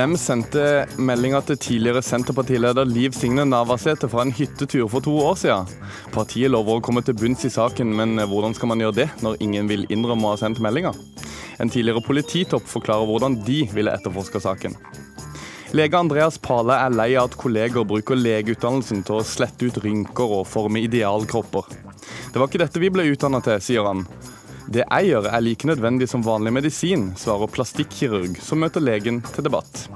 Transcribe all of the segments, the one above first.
Hvem sendte meldinga til tidligere Senterpartileder Liv Signe Navarsete fra en hyttetur for to år siden? Partiet lover å komme til bunns i saken, men hvordan skal man gjøre det når ingen vil innrømme å ha sendt meldinga? En tidligere polititopp forklarer hvordan de ville etterforske saken. Lege Andreas Pale er lei av at kolleger bruker legeutdannelsen til å slette ut rynker og forme idealkropper. Det var ikke dette vi ble utdanna til, sier han. Det jeg gjør er like nødvendig som vanlig medisin, svarer plastikkirurg, som møter legen til debatt.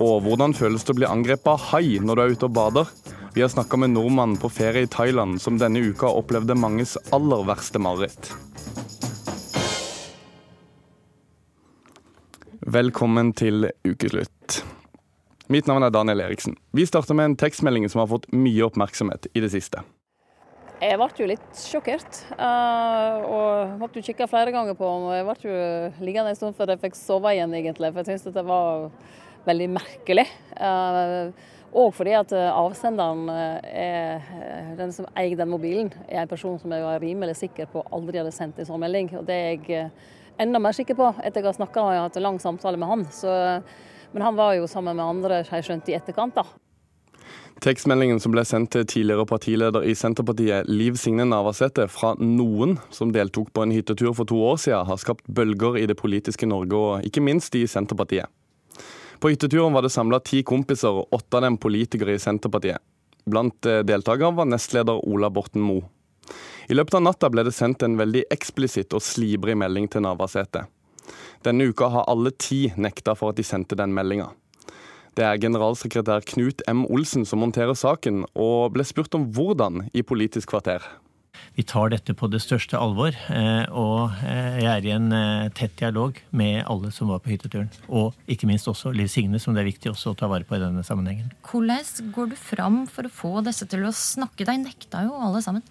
Og hvordan føles det å bli angrepet av hai når du er ute og bader? Vi har snakka med nordmannen på ferie i Thailand som denne uka opplevde manges aller verste mareritt. Velkommen til ukeslutt. Mitt navn er Daniel Eriksen. Vi starter med en tekstmelding som har fått mye oppmerksomhet i det siste. Jeg ble jo litt sjokkert, uh, og måtte jo kikke flere ganger på ham. Jeg ble jo liggende en stund før jeg fikk sove igjen, egentlig, for jeg syntes det var veldig merkelig. Uh, og fordi at avsenderen er den som eier den mobilen, er en person som jeg var rimelig sikker på aldri hadde sendt en sånn melding. Og det er jeg enda mer sikker på etter jeg har snakka og hatt en lang samtale med han. Så, men han var jo sammen med andre, har jeg skjønt, i etterkant, da. Tekstmeldingen som ble sendt til tidligere partileder i Senterpartiet, Liv Signe Navarsete, fra noen som deltok på en hyttetur for to år siden, har skapt bølger i det politiske Norge, og ikke minst i Senterpartiet. På hytteturen var det samla ti kompiser, og åtte av dem politikere i Senterpartiet. Blant eh, deltakere var nestleder Ola Borten Moe. I løpet av natta ble det sendt en veldig eksplisitt og slibrig melding til Navarsete. Denne uka har alle ti nekta for at de sendte den meldinga. Det er generalsekretær Knut M. Olsen som håndterer saken, og ble spurt om hvordan i Politisk kvarter. Vi tar dette på det største alvor, eh, og eh, jeg er i en eh, tett dialog med alle som var på hytteturen. Og ikke minst også Liv Signe, som det er viktig også å ta vare på i denne sammenhengen. Hvordan går du fram for å få disse til å snakke? De nekta jo alle sammen.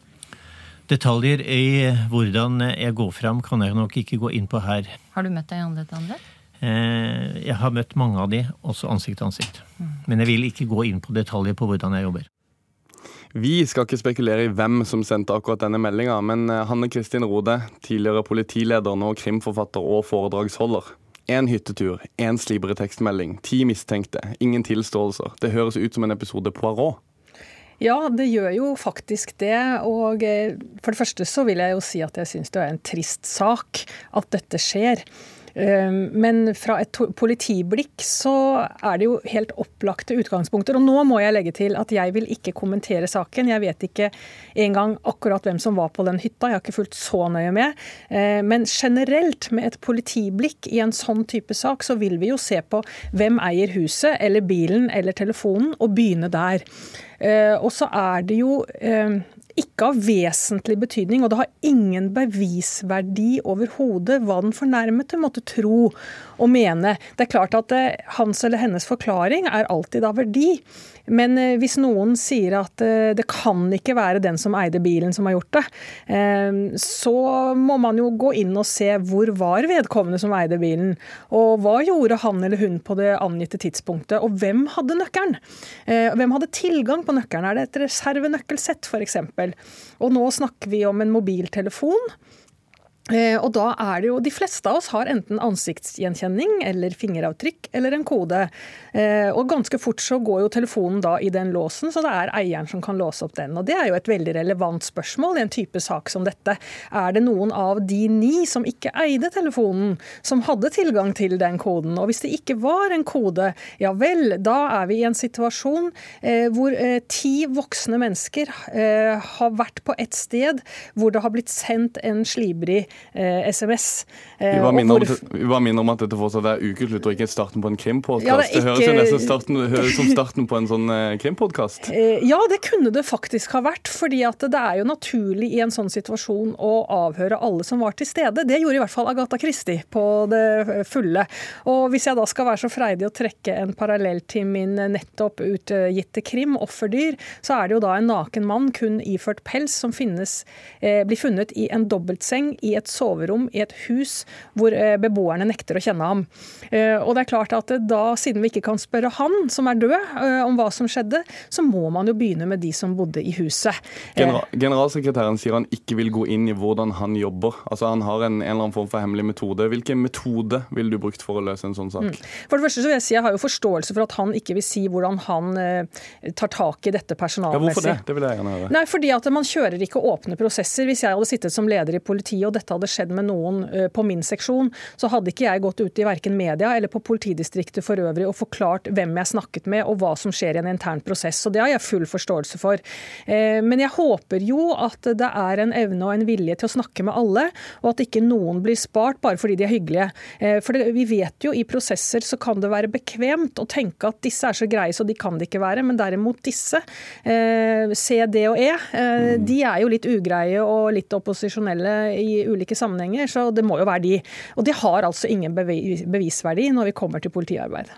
Detaljer i hvordan jeg går fram, kan jeg nok ikke gå inn på her. Har du møtt deg andre til andre? Eh, jeg har møtt mange av de, også ansikt til ansikt. Men jeg vil ikke gå inn på detaljer på hvordan jeg jobber. Vi skal ikke spekulere i hvem som sendte akkurat denne meldinga, men eh, Hanne Kristin Rode, tidligere politileder, nå krimforfatter og foredragsholder. Én hyttetur, én slibre tekstmelding, ti mistenkte, ingen tilståelser. Det høres ut som en episode Poirot. Ja, det gjør jo faktisk det. Og eh, for det første så vil jeg jo si at jeg syns det er en trist sak at dette skjer. Ehm, men fra et politiblikk så er det jo helt opplagte utgangspunkter. Og nå må jeg legge til at jeg vil ikke kommentere saken. Jeg vet ikke engang akkurat hvem som var på den hytta, jeg har ikke fulgt så nøye med. Ehm, men generelt, med et politiblikk i en sånn type sak, så vil vi jo se på hvem eier huset eller bilen eller telefonen, og begynne der. Ehm, og så er det jo ikke av vesentlig betydning, og det har ingen bevisverdi overhodet hva den fornærmede måtte tro og mene. Det er klart at eh, hans eller hennes forklaring er alltid av verdi. Men eh, hvis noen sier at eh, det kan ikke være den som eide bilen som har gjort det, så må man jo gå inn og se hvor var vedkommende som eide bilen. Og hva gjorde han eller hun på det angitte tidspunktet, og hvem hadde nøkkelen? Hvem hadde tilgang på nøkkelen? Er det et reservenøkkelsett f.eks.? Og nå snakker vi om en mobiltelefon. Eh, og da er det jo, De fleste av oss har enten ansiktsgjenkjenning eller fingeravtrykk eller en kode. Eh, og Ganske fort så går jo telefonen da i den låsen, så det er eieren som kan låse opp den. Og Det er jo et veldig relevant spørsmål i en type sak som dette. Er det noen av de ni som ikke eide telefonen, som hadde tilgang til den koden? Og Hvis det ikke var en kode, ja vel, da er vi i en situasjon eh, hvor ti voksne mennesker har vært på et sted hvor det har blitt sendt en slibrig SMS. Eh, vi bare minne om, at dette fortsatt er ukeslutt og ikke starten på en krimpodkast. Ja, det, det, høres jo nesten starten, høres som starten på en sånn eh, krimpodkast. Eh, ja, det kunne det faktisk ha vært. fordi at det er jo naturlig i en sånn situasjon å avhøre alle som var til stede. Det gjorde i hvert fall Agatha Christie på det fulle. Og hvis jeg da skal være så freidig å trekke en parallell til min nettopp utgitte krim, 'Offerdyr', så er det jo da en naken mann kun iført pels som finnes, blir funnet i en dobbeltseng i et et soverom i et hus hvor eh, beboerne nekter å kjenne ham. Eh, og det er klart at da, Siden vi ikke kan spørre han som er død, om hva som skjedde, så må man jo begynne med de som bodde i huset. General, generalsekretæren sier han ikke vil gå inn i hvordan han jobber. Altså Han har en, en eller annen form for hemmelig metode. Hvilken metode vil du brukt for å løse en sånn sak? Mm. For det første så vil jeg si jeg har jo forståelse for at han ikke vil si hvordan han eh, tar tak i dette personalmessig. Ja, hvorfor det? Det vil jeg gjerne høre. Nei, fordi at Man kjører ikke åpne prosesser. Hvis jeg hadde sittet som leder i politiet og dette hadde skjedd med noen uh, på min seksjon, så hadde ikke jeg gått ut i verken media eller på politidistriktet for øvrig og forklart hvem jeg snakket med og hva som skjer i en intern prosess. Så Det har jeg full forståelse for. Uh, men jeg håper jo at det er en evne og en vilje til å snakke med alle, og at ikke noen blir spart bare fordi de er hyggelige. Uh, for vi vet jo i prosesser så kan det være bekvemt å tenke at disse er så greie så de kan det ikke være, men derimot disse, C, D og E, de er jo litt ugreie og litt opposisjonelle i ulike sammenhenger, så det må jo være de. Og de har altså ingen bevisverdi når vi kommer til politiarbeid.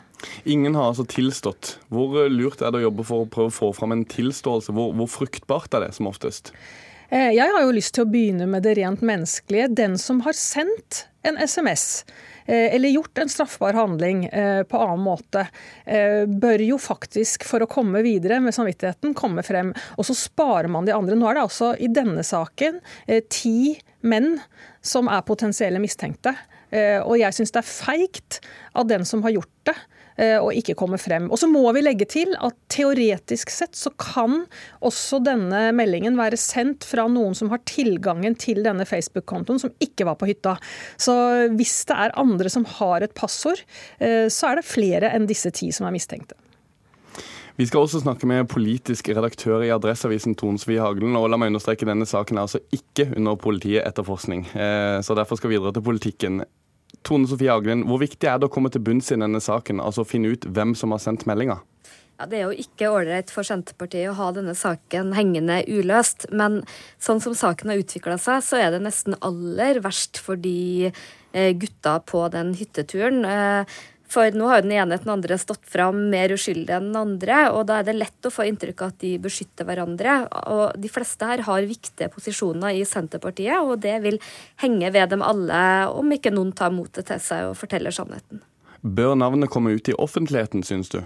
Ingen har altså tilstått. Hvor lurt er det å jobbe for å prøve å få fram en tilståelse? Hvor, hvor fruktbart er det som oftest? Eh, jeg har jo lyst til å begynne med det rent menneskelige. Den som har sendt en SMS Eh, eller gjort en straffbar handling eh, på annen måte, eh, bør jo faktisk, for å komme videre med samvittigheten, komme frem. Og så sparer man de andre. Nå er det altså i denne saken ti menn som er potensielle mistenkte. Og jeg syns det er feigt av den som har gjort det, Eh, og ikke kommer frem. Og så må vi legge til at teoretisk sett så kan også denne meldingen være sendt fra noen som har tilgangen til denne Facebook-kontoen, som ikke var på hytta. Så hvis det er andre som har et passord, eh, så er det flere enn disse ti som er mistenkte. Vi skal også snakke med politisk redaktør i Adresseavisen Tone Svi Hagelen. Og la meg understreke, denne saken er altså ikke under politiet etterforskning. Eh, så derfor skal vi videre til politikken. Tone Sofie Aglen, hvor viktig er det å komme til bunns i denne saken, altså finne ut hvem som har sendt meldinga? Ja, Det er jo ikke ålreit for Senterpartiet å ha denne saken hengende uløst. Men sånn som saken har utvikla seg, så er det nesten aller verst for de eh, gutta på den hytteturen. For nå har jo den ene den andre stått fram mer uskyldig enn den andre, og da er det lett å få inntrykk av at de beskytter hverandre. Og de fleste her har viktige posisjoner i Senterpartiet, og det vil henge ved dem alle, om ikke noen tar motet til seg og forteller sannheten. Bør navnet komme ut i offentligheten, syns du?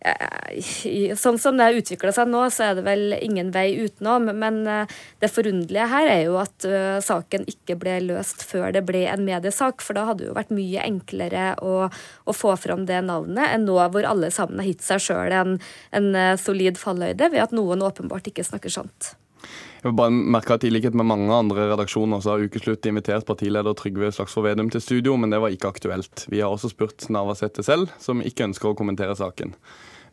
Sånn som det har utvikla seg nå, så er det vel ingen vei utenom. Men eh, det forunderlige her er jo at eh, saken ikke ble løst før det ble en mediesak. For da hadde det jo vært mye enklere å, å få fram det navnet enn nå hvor alle sammen har gitt seg sjøl en, en eh, solid falløyde ved at noen åpenbart ikke snakker sant. Jeg vil bare merke at I likhet med mange andre redaksjoner så har Ukeslutt invitert partileder Trygve Slagsvold Vedum til studio, men det var ikke aktuelt. Vi har også spurt Navarsete selv, som ikke ønsker å kommentere saken.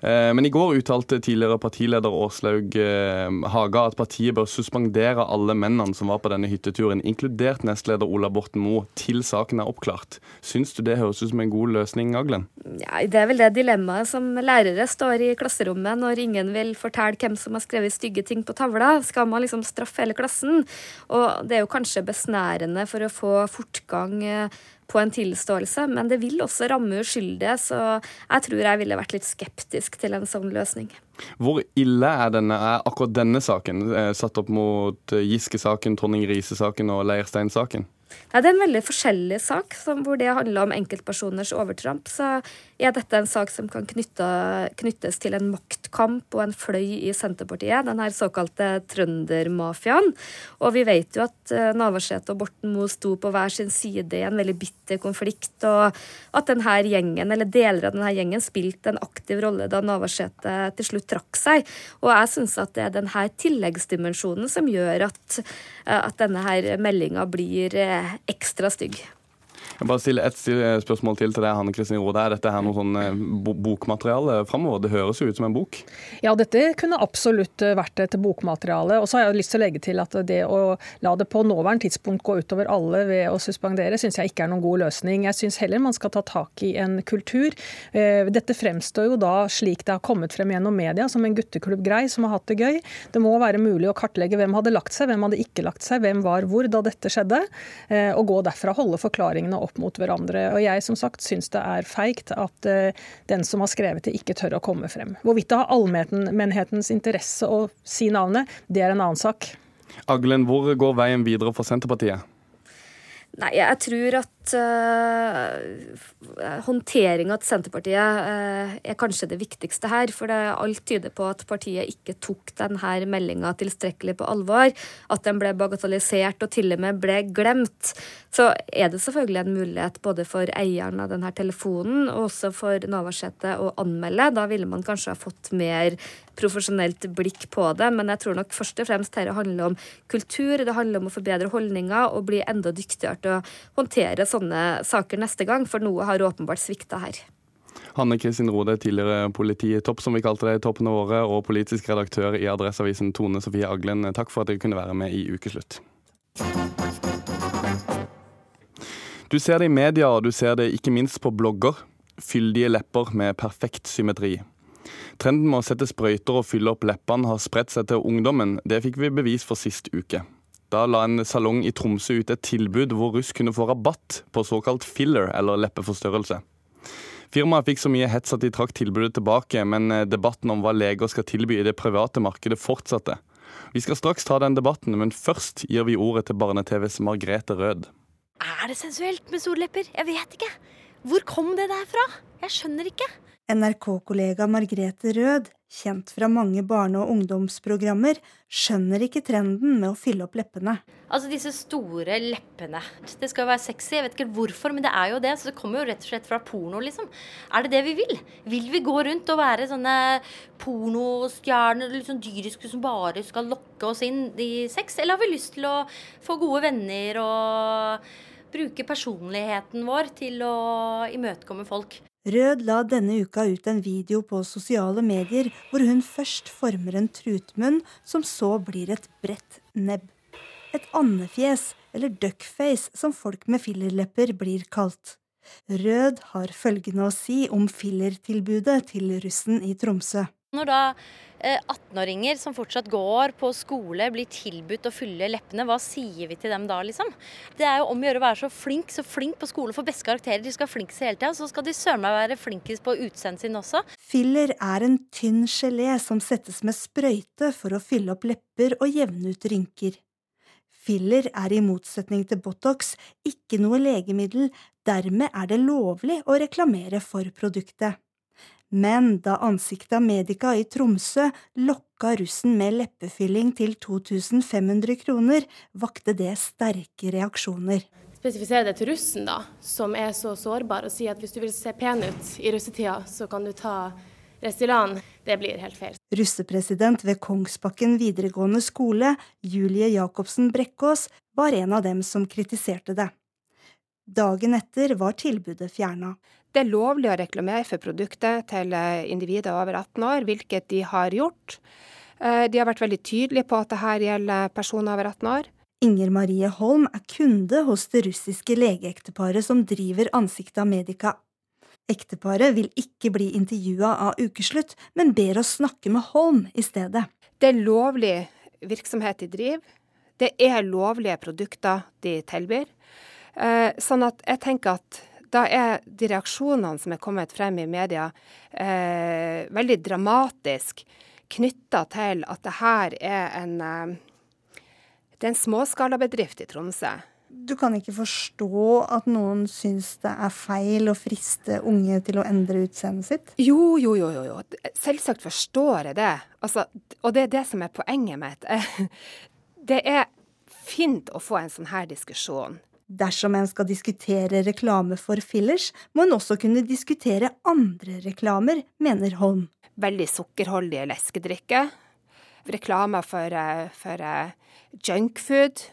Eh, men i går uttalte tidligere partileder Åslaug eh, Haga at partiet bør suspendere alle mennene som var på denne hytteturen, inkludert nestleder Ola Borten Moe, til saken er oppklart. Syns du det høres ut som en god løsning, Aglen? Ja, det er vel det dilemmaet som lærere står i klasserommet når ingen vil fortelle hvem som har skrevet stygge ting på tavla. Skal man liksom straffe hele klassen? Og det er jo kanskje besnærende for å få fortgang eh, på en tilståelse, men det vil også ramme uskyldige, så jeg tror jeg ville vært litt skeptisk til en sånn løsning. Hvor ille er, denne, er akkurat denne saken, eh, satt opp mot eh, Giske-saken, Tonning Riise-saken og Leirstein-saken? Nei, det er en veldig forskjellig sak, hvor det handler om enkeltpersoners overtramp. Så er dette en sak som kan knytte, knyttes til en maktkamp og en fløy i Senterpartiet, den her såkalte trøndermafiaen. Og vi vet jo at uh, Navarsete og Borten Moe sto på hver sin side i en veldig bitter konflikt, og at denne gjengen, eller deler av denne gjengen spilte en aktiv rolle da Navarsete til slutt trakk seg. Og jeg syns at det er denne tilleggsdimensjonen som gjør at, uh, at denne her meldinga blir uh, ekstra stygg. Jeg bare stille et spørsmål til til deg, Hanne Kristin Rode. Er dette her noe sånn eh, bokmateriale framover? Det høres jo ut som en bok? Ja, dette kunne absolutt eh, vært et bokmateriale. Og så har jeg lyst til å legge til at det å la det på nåværende tidspunkt gå utover alle ved å suspendere, syns jeg ikke er noen god løsning. Jeg syns heller man skal ta tak i en kultur. Eh, dette fremstår jo da slik det har kommet frem gjennom media, som en gutteklubb grei som har hatt det gøy. Det må være mulig å kartlegge hvem hadde lagt seg, hvem hadde ikke lagt seg, hvem var hvor da dette skjedde, og gå derfra holde forklaringene opp mot hverandre. Og jeg som sagt syns det er feigt at uh, den som har skrevet det, ikke tør å komme frem. Hvorvidt det har allmennhetens interesse å si navnet, det er en annen sak. Aglen, hvor går veien videre for Senterpartiet? Nei, jeg tror at uh, eh, håndteringa til Senterpartiet uh, er kanskje det viktigste her. For det, alt tyder på at partiet ikke tok denne meldinga tilstrekkelig på alvor. At den ble bagatellisert og til og med ble glemt. Så er det selvfølgelig en mulighet både for eieren av denne telefonen og også for Navarsete å anmelde. Da ville man kanskje ha fått mer profesjonelt blikk på det. Men jeg tror nok først og fremst dette handler om kultur, det handler om å forbedre holdninger og bli enda dyktigere til å håndtere sånne saker neste gang, for noe har åpenbart svikta her. Hanne Kristin Rode, tidligere polititopp, som vi kalte det i toppene våre, og politisk redaktør i Adresseavisen Tone Sofie Aglen, takk for at dere kunne være med i Ukeslutt. Du ser det i media, og du ser det ikke minst på blogger. Fyldige lepper med perfekt symmetri. Trenden med å sette sprøyter og fylle opp leppene har spredt seg til ungdommen. Det fikk vi bevis for sist uke. Da la en salong i Tromsø ut et tilbud hvor russ kunne få rabatt på såkalt filler, eller leppeforstørrelse. Firmaet fikk så mye hets at de trakk tilbudet tilbake, men eh, debatten om hva leger skal tilby i det private markedet fortsatte. Vi skal straks ta den debatten, men først gir vi ordet til barne-TVs Margrethe Rød. Er det sensuelt med sollepper? Jeg vet ikke. Hvor kom det der fra? Jeg skjønner ikke. NRK-kollega Margrethe Rød, kjent fra mange barne- og ungdomsprogrammer, skjønner ikke trenden med å fylle opp leppene. Altså disse store leppene. Det skal jo være sexy, jeg vet ikke hvorfor, men det er jo det. Så det kommer jo rett og slett fra porno, liksom. Er det det vi vil? Vil vi gå rundt og være sånne pornostjerner, sånn dyriske som bare skal lokke oss inn i sex? Eller har vi lyst til å få gode venner og bruke personligheten vår til å imøtekomme folk? Rød la denne uka ut en video på sosiale medier hvor hun først former en trutmunn, som så blir et bredt nebb. Et andefjes, eller duckface, som folk med fillerlepper blir kalt. Rød har følgende å si om fillertilbudet til russen i Tromsø. Når da 18-åringer eh, som fortsatt går på skole, blir tilbudt å fylle leppene, hva sier vi til dem da, liksom? Det er jo om å gjøre å være så flink, så flink på skole, få beste karakterer. De skal flinkest hele tida, så skal de søren meg være flinkest på utseendet sin også. Filler er en tynn gelé som settes med sprøyte for å fylle opp lepper og jevne ut rynker. Filler er i motsetning til Botox ikke noe legemiddel, dermed er det lovlig å reklamere for produktet. Men da Ansikta Medica i Tromsø lokka russen med leppefylling til 2500 kroner, vakte det sterke reaksjoner. Spesifisere det til russen, da, som er så sårbar, og si at hvis du vil se pen ut i russetida, så kan du ta Restylane. Det blir helt feil. Russepresident ved Kongsbakken videregående skole, Julie Jacobsen Brekkås, var en av dem som kritiserte det. Dagen etter var tilbudet fjerna. Det er lovlig å reklamere for produktet til eh, individer over 18 år, hvilket de har gjort. Eh, de har vært veldig tydelige på at dette gjelder personer over 18 år. Inger Marie Holm er kunde hos det russiske legeekteparet som driver Ansikta Medica. Ekteparet vil ikke bli intervjua av Ukeslutt, men ber oss snakke med Holm i stedet. Det er lovlig virksomhet de driver. Det er lovlige produkter de tilbyr. Eh, sånn at jeg tenker at da er de reaksjonene som er kommet frem i media, eh, veldig dramatisk knytta til at det her er en, eh, det er en småskalabedrift i Tromsø. Du kan ikke forstå at noen syns det er feil å friste unge til å endre utseendet sitt? Jo, jo, jo, jo. Selvsagt forstår jeg det. Altså, og det er det som er poenget mitt. Det er fint å få en sånn her diskusjon. Dersom en skal diskutere reklame for fillers, må en også kunne diskutere andre reklamer, mener Holm. Veldig sukkerholdige leskedrikker. Reklamer for, eh, for uh, junkfood.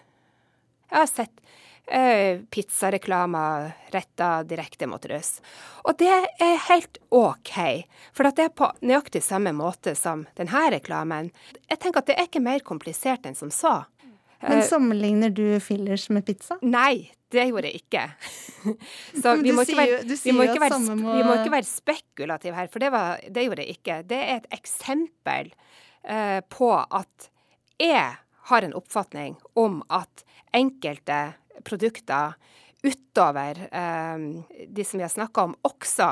Jeg har sett uh, pizzareklamer retta direkte mot russ. Og det er helt OK, for det er på nøyaktig samme måte som denne reklamen. Jeg tenker at det er ikke mer komplisert enn som så. Men eh, sammenligner du fillers med pizza? Nei, det gjorde jeg ikke. Så vi må ikke, være, vi må ikke, være, vi må ikke være spekulative her, for det, var, det, gjorde jeg ikke. Det er et eksempel uh, på at jeg har en oppfatning om at enkelte produkter utover eh, de som vi har snakka om, også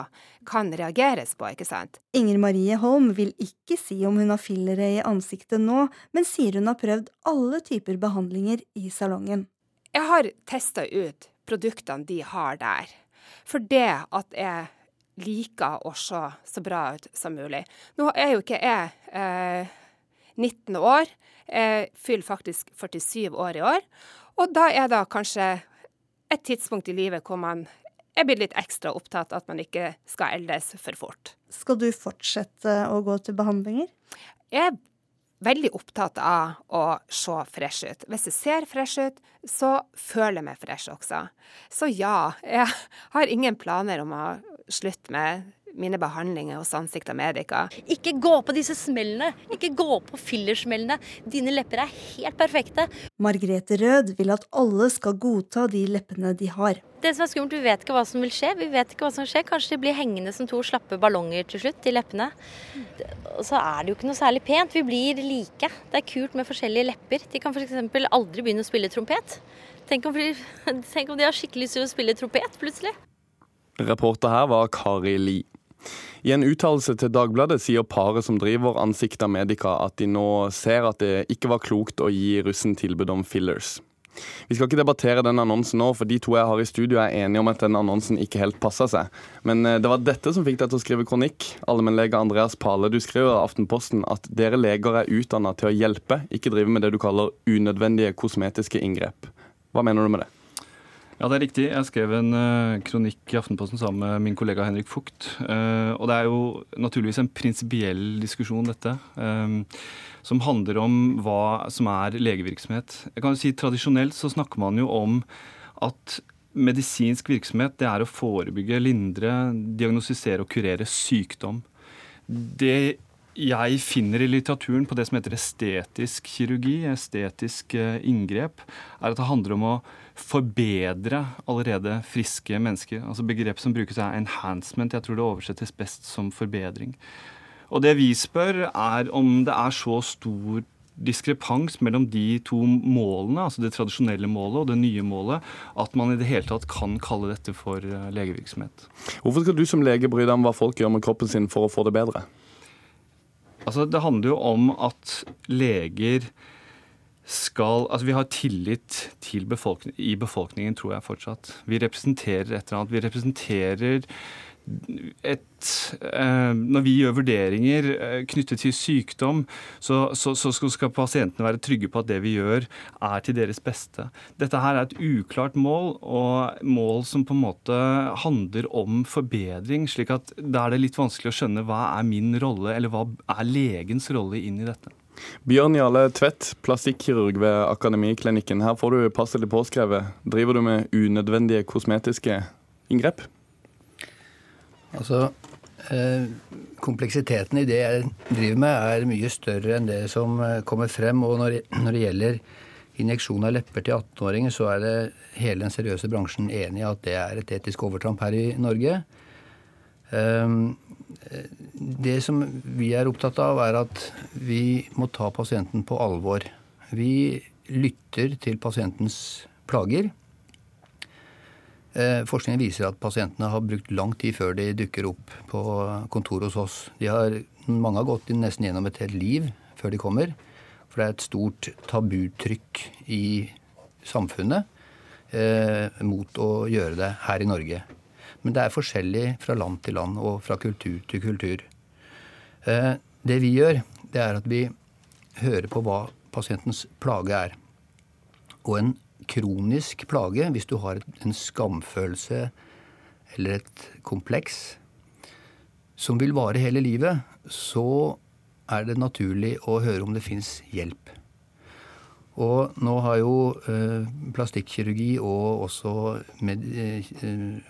kan reageres på, ikke sant? Inger Marie Holm vil ikke si om hun har fillere i ansiktet nå, men sier hun har prøvd alle typer behandlinger i salongen. Jeg har testa ut produktene de har der. For det at jeg liker å se så bra ut som mulig. Nå er jo ikke jeg eh, 19 år. Jeg fyller faktisk 47 år i år. Og da er det kanskje et tidspunkt i livet hvor man er blitt litt ekstra opptatt av at man ikke skal eldes for fort. Skal du fortsette å gå til behandlinger? Jeg er veldig opptatt av å se fresh ut. Hvis jeg ser fresh ut, så føler jeg meg fresh også. Så ja, jeg har ingen planer om å slutte med mine behandlinger hos Ansikta Medica. Ikke gå på disse smellene. Ikke gå på fillersmellene. Dine lepper er helt perfekte. Margrethe Rød vil at alle skal godta de leppene de har. Det som er skummelt, Vi vet ikke hva som vil skje. Vi vet ikke hva som skjer. Kanskje de blir hengende som to slappe ballonger til slutt, de leppene. Og så er det jo ikke noe særlig pent. Vi blir like. Det er kult med forskjellige lepper. De kan f.eks. aldri begynne å spille trompet. Tenk om, de, tenk om de har skikkelig lyst til å spille trompet plutselig. Reporter her var Kari Li. I en uttalelse til Dagbladet sier paret som driver Ansikta Medica at de nå ser at det ikke var klokt å gi russen tilbud om fillers. Vi skal ikke debattere den annonsen nå, for de to jeg har i studio er enige om at den annonsen ikke helt passa seg. Men eh, det var dette som fikk deg til å skrive kronikk. Allmennlege Andreas Pale, du skriver i Aftenposten at dere leger er utdanna til å hjelpe, ikke drive med det du kaller unødvendige kosmetiske inngrep. Hva mener du med det? Ja, det er riktig. Jeg skrev en uh, kronikk i Aftenposten sammen med min kollega Henrik Fugt. Uh, og det er jo naturligvis en prinsipiell diskusjon, dette. Um, som handler om hva som er legevirksomhet. Jeg kan jo si Tradisjonelt så snakker man jo om at medisinsk virksomhet det er å forebygge, lindre, diagnostisere og kurere sykdom. Det jeg finner i litteraturen på det som heter estetisk kirurgi, estetisk inngrep, er at det handler om å forbedre allerede friske mennesker. Altså Begrep som brukes er 'enhancement'. Jeg tror det oversettes best som forbedring. Og det vi spør, er om det er så stor diskrepans mellom de to målene, altså det tradisjonelle målet og det nye målet, at man i det hele tatt kan kalle dette for eh, legevirksomhet. Hvorfor skal du som lege bry deg om hva folk gjør med kroppen sin for å få det bedre? Altså, Det handler jo om at leger skal Altså, vi har tillit til befolkning, i befolkningen, tror jeg fortsatt. Vi representerer et eller annet. Vi representerer et eh, Når vi gjør vurderinger eh, knyttet til sykdom, så, så, så, skal pasientene være trygge på at det vi gjør, er til deres beste. Dette her er et uklart mål, og mål som på en måte handler om forbedring. slik at da er det litt vanskelig å skjønne hva er min rolle, eller hva er legens rolle inn i dette. Bjørn Jarle Tvedt, plastikkirurg ved Akademiklinikken. Her får du passelig påskrevet. Driver du med unødvendige kosmetiske inngrep? Altså, eh, Kompleksiteten i det jeg driver med, er mye større enn det som eh, kommer frem. Og når, det gjelder injeksjon av lepper til 18-åringer, så er det hele den seriøse bransjen enig i at det er et etisk overtramp her i Norge. Um, det som vi er opptatt av, er at vi må ta pasienten på alvor. Vi lytter til pasientens plager. Eh, forskningen viser at pasientene har brukt lang tid før de dukker opp på kontoret hos oss. Har, mange har gått nesten gjennom et helt liv før de kommer. For det er et stort tabutrykk i samfunnet eh, mot å gjøre det her i Norge. Men det er forskjellig fra land til land og fra kultur til kultur. Eh, det vi gjør, det er at vi hører på hva pasientens plage er. Og en kronisk plage, hvis du har en skamfølelse eller et kompleks som vil vare hele livet, så er det naturlig å høre om det fins hjelp. Og nå har jo eh, plastikkirurgi og også med, eh,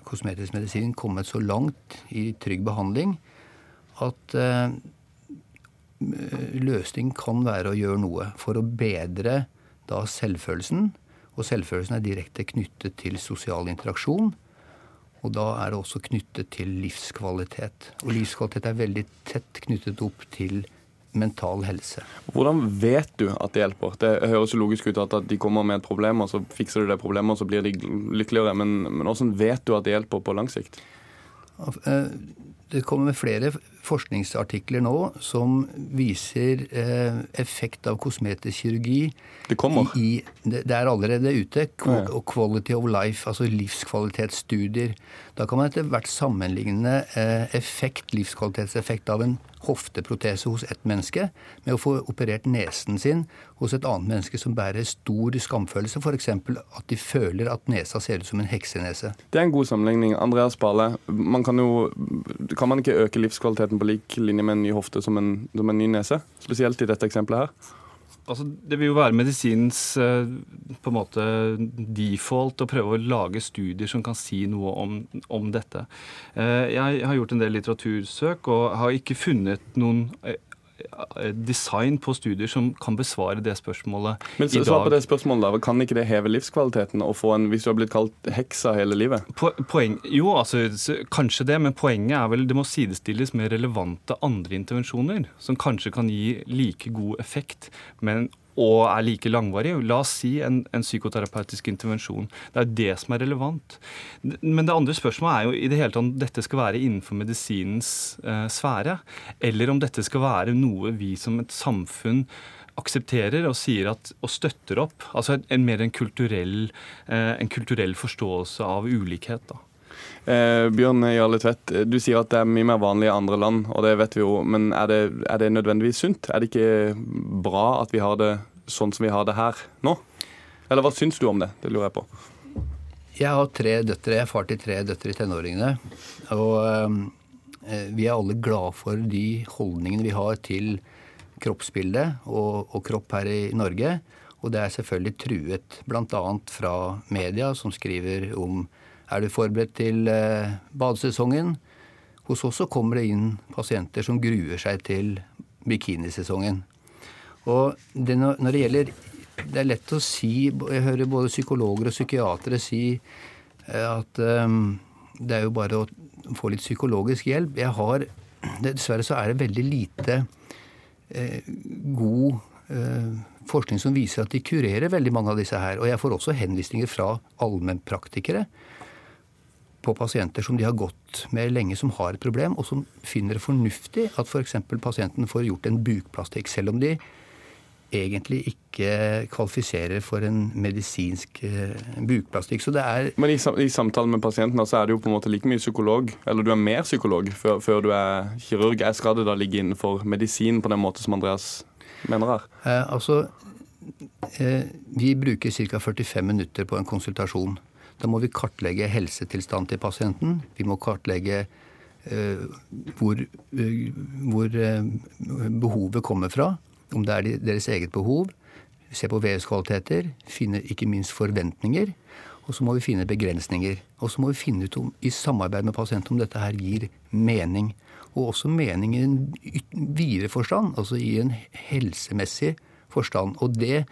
kosmetisk medisin kommet så langt i trygg behandling at eh, løsning kan være å gjøre noe for å bedre da selvfølelsen. Og selvfølelsen er direkte knyttet til sosial interaksjon. Og da er det også knyttet til livskvalitet. Og livskvalitet er veldig tett knyttet opp til mental helse. Hvordan vet du at det hjelper? Det høres jo logisk ut at de kommer med et problem, og så fikser du det problemet, og så blir de lykkeligere. Men, men hvordan vet du at det hjelper på lang sikt? Eh, det kommer med flere forskningsartikler nå som viser eh, effekt av kosmetisk kirurgi. Det kommer? I, det, det, er allerede ute. Og quality of life, altså livskvalitetsstudier. Da kan man etter hvert sammenligne eh, effekt, livskvalitetseffekt av en hofteprotese hos ett menneske med å få operert nesen sin hos et annet menneske som bærer stor skamfølelse, f.eks. at de føler at nesa ser ut som en heksenese. Det er en god sammenligning. Andreas Bale, man kan, jo, kan man ikke øke livskvaliteten på lik linje med en ny hofte som en, som en ny nese? Spesielt i dette eksempelet her? Altså, det vil jo være medisinens eh, på en måte default å prøve å lage studier som kan si noe om, om dette. Eh, jeg har gjort en del litteratursøk og har ikke funnet noen Eh, design på studier som kan besvare det spørsmålet Men så, i dag. Svar på det spørsmålet da, Kan ikke det heve livskvaliteten å få en, hvis du har blitt kalt heksa hele livet? Poeng, jo, altså kanskje det, men poenget er vel det må sidestilles med relevante andre intervensjoner som kanskje kan gi like god effekt, men og er like langvarig. La oss si en, en, psykoterapeutisk intervensjon. Det er det som er relevant. Men det andre spørsmålet er jo i det hele tatt om dette skal være innenfor medisinens eh, sfære, eller om dette skal være noe vi som et samfunn aksepterer og sier at, og støtter opp. Altså en, mer en kulturell, eh, en kulturell forståelse av ulikhet. da. Eh, Bjørn Jarle Tvedt, du sier at det er mye mer vanlig i andre land, og det vet vi jo. Men er det, er det nødvendigvis sunt? Er det ikke bra at vi har det sånn som vi har det her nå? Eller hva syns du om det? Det lurer jeg på. Jeg har tre døtre. Jeg er far til tre døtre i tenåringene. Og eh, vi er alle glad for de holdningene vi har til kroppsbildet og, og kropp her i Norge. Og det er selvfølgelig truet bl.a. fra media, som skriver om er du forberedt til eh, badesesongen? Hos oss så kommer det inn pasienter som gruer seg til bikinisesongen. Og det, når det gjelder Det er lett å si Jeg hører både psykologer og psykiatere si eh, at um, det er jo bare å få litt psykologisk hjelp. Jeg har Dessverre så er det veldig lite eh, god eh, forskning som viser at de kurerer veldig mange av disse her. Og jeg får også henvisninger fra allmennpraktikere på pasienter som de har gått med lenge, som har et problem, og som finner det fornuftig at f.eks. pasienten får gjort en bukplastikk, selv om de egentlig ikke kvalifiserer for en medisinsk uh, bukplastikk. Så det er Men i, i samtalen med pasienten så er du jo på en måte like mye psykolog, eller du er mer psykolog før, før du er kirurg. Er skal det da ligge innenfor medisin på den måten som Andreas mener her? Eh, altså, eh, vi bruker ca. 45 minutter på en konsultasjon. Da må vi kartlegge helsetilstanden til pasienten. Vi må kartlegge uh, hvor, uh, hvor uh, behovet kommer fra. Om det er deres eget behov. Se på vevskvaliteter. Finne ikke minst forventninger. Og så må vi finne begrensninger. Og så må vi finne ut om, i samarbeid med pasienten om dette her gir mening. Og også mening i en videre forstand, altså i en helsemessig forstand. Og det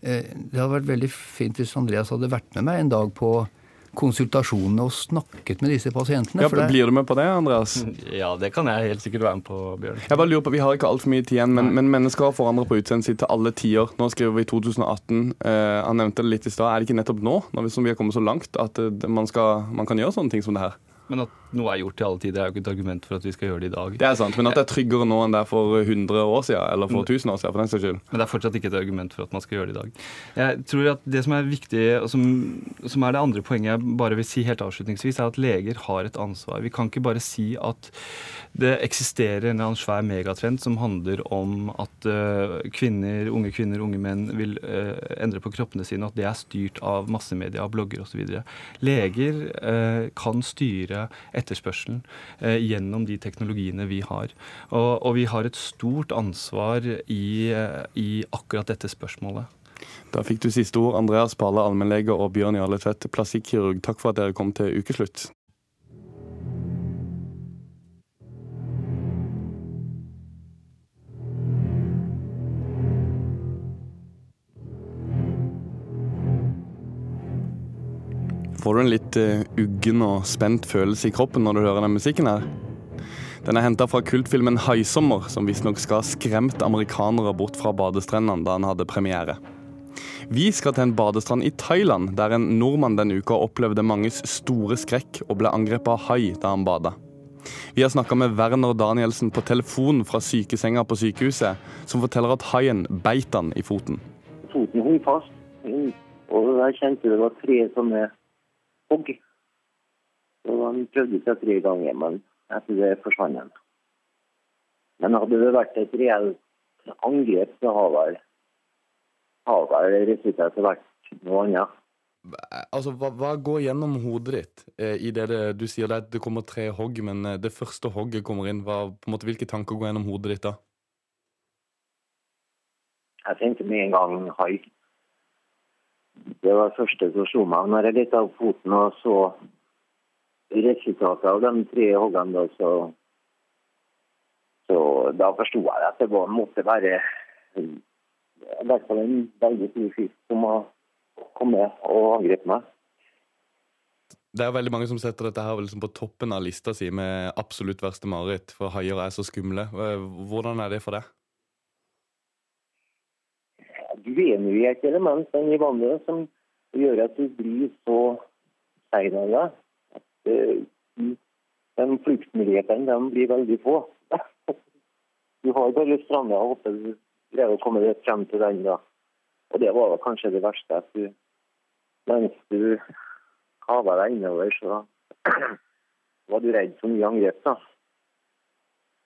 det hadde vært veldig fint hvis Andreas hadde vært med meg en dag på konsultasjonene og snakket med disse pasientene. Ja, blir du med på det, Andreas? Ja, det kan jeg helt sikkert være med på, Bjørn. Jeg bare lurer på, Vi har ikke altfor mye tid igjen, men, men mennesker forandret på utseendet sitt til alle tider. Nå skriver vi 2018. Eh, han nevnte det litt i stad. Er det ikke nettopp nå, når vi, som vi har kommet så langt, at eh, man, skal, man kan gjøre sånne ting som det her? Men at noe er gjort til alle tider, er jo ikke et argument for at vi skal gjøre det i dag. Det er sant, men at det er tryggere nå enn det er for 100 år siden, eller for 1000 år siden, for den saks skyld. Men det er fortsatt ikke et argument for at man skal gjøre det i dag. Jeg tror at det som er viktig, og som, som er det andre poenget jeg bare vil si helt avslutningsvis, er at leger har et ansvar. Vi kan ikke bare si at det eksisterer en eller annen svær megatrend som handler om at uh, kvinner, unge kvinner, unge menn vil uh, endre på kroppene sine, og at det er styrt av massemedia, blogger osv. Leger uh, kan styre etterspørselen eh, gjennom de teknologiene vi har. Og, og, vi har et stort ansvar i, i akkurat dette spørsmålet. Da fikk du siste ord, Andreas Pale, allmennlege, og Bjørn Jarle Tvedt, plastikkirurg. Takk for at dere kom til ukeslutt. Får du en litt uh, uggen og spent følelse i kroppen når du hører den musikken her? Den er henta fra kultfilmen 'Haisommer', som visstnok skal ha skremt amerikanere bort fra badestrendene da han hadde premiere. Vi skal til en badestrand i Thailand, der en nordmann denne uka opplevde manges store skrekk og ble angrepet av hai da han bada. Vi har snakka med Werner Danielsen på telefon fra sykesenga på sykehuset, som forteller at haien beit han i foten. Foten hang fast, og jeg kjente det var tre sånne hogg. Og han prøvde seg tre ganger, men etter det forsvant han. Men hadde det vært et reelt angrep, så har vel, har vel resultatet vært noe annet. Altså, hva, hva, går gjennom hodet ditt eh, i det, det, du sier det, det kommer tre hogg, men eh, det første hogget kommer inn? Hva, på en måte, hvilke tanker går gjennom hodet ditt da? Jeg tenkte med en gang hai. Det var det første som slo meg. Når jeg lette opp foten og så resultatet av de tre hoggene, så, så da forsto jeg at det var, måtte være i hvert fall en veldig stor fisk som kom med og angrep meg. Det er veldig mange som setter dette her liksom på toppen av lista si med absolutt verste mareritt, for haier er så skumle. Hvordan er det for deg? Du er i et element i vannet som gjør at du blir så deg at uh, de fluktmulighetene blir veldig få. Du har bare stranda og håper du greier å komme deg frem til den. da. Og det var kanskje det verste. at du, Mens du kava deg innover, så var du redd for mye angrep. da.